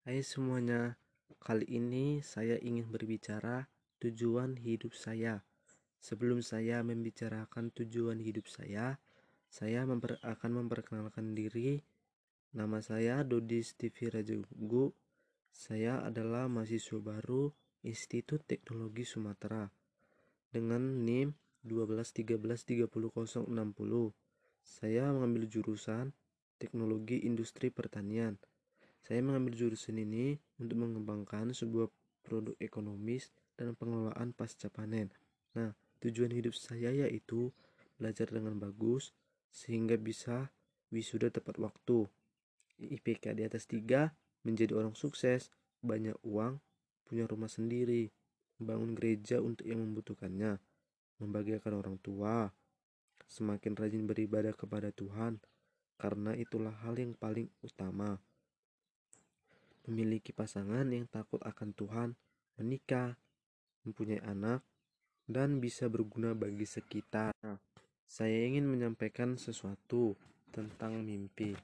Hai semuanya, kali ini saya ingin berbicara tujuan hidup saya. Sebelum saya membicarakan tujuan hidup saya, saya memper akan memperkenalkan diri. Nama saya Dodi Stivi Rajagu. Saya adalah mahasiswa baru Institut Teknologi Sumatera dengan NIM 121330060. Saya mengambil jurusan Teknologi Industri Pertanian saya mengambil jurusan ini untuk mengembangkan sebuah produk ekonomis dan pengelolaan pasca panen. Nah, tujuan hidup saya yaitu belajar dengan bagus sehingga bisa wisuda tepat waktu. IPK di atas 3, menjadi orang sukses, banyak uang, punya rumah sendiri, membangun gereja untuk yang membutuhkannya, membahagiakan orang tua, semakin rajin beribadah kepada Tuhan, karena itulah hal yang paling utama memiliki pasangan yang takut akan Tuhan, menikah, mempunyai anak, dan bisa berguna bagi sekitar. Saya ingin menyampaikan sesuatu tentang mimpi.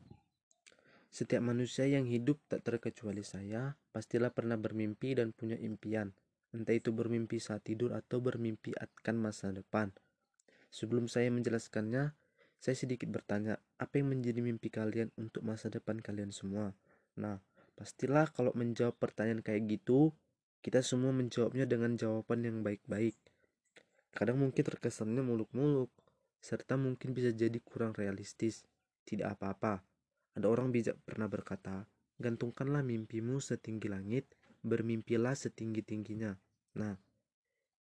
Setiap manusia yang hidup tak terkecuali saya, pastilah pernah bermimpi dan punya impian. Entah itu bermimpi saat tidur atau bermimpi akan masa depan. Sebelum saya menjelaskannya, saya sedikit bertanya, apa yang menjadi mimpi kalian untuk masa depan kalian semua? Nah, Pastilah kalau menjawab pertanyaan kayak gitu, kita semua menjawabnya dengan jawaban yang baik-baik. Kadang mungkin terkesannya muluk-muluk, serta mungkin bisa jadi kurang realistis. Tidak apa-apa. Ada orang bijak pernah berkata, gantungkanlah mimpimu setinggi langit, bermimpilah setinggi-tingginya. Nah,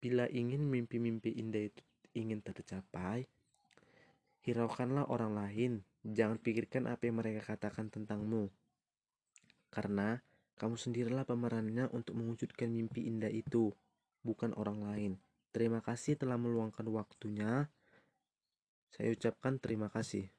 bila ingin mimpi-mimpi indah itu ingin tercapai, hiraukanlah orang lain. Jangan pikirkan apa yang mereka katakan tentangmu. Karena kamu sendirilah pemerannya untuk mewujudkan mimpi indah itu, bukan orang lain. Terima kasih telah meluangkan waktunya. Saya ucapkan terima kasih.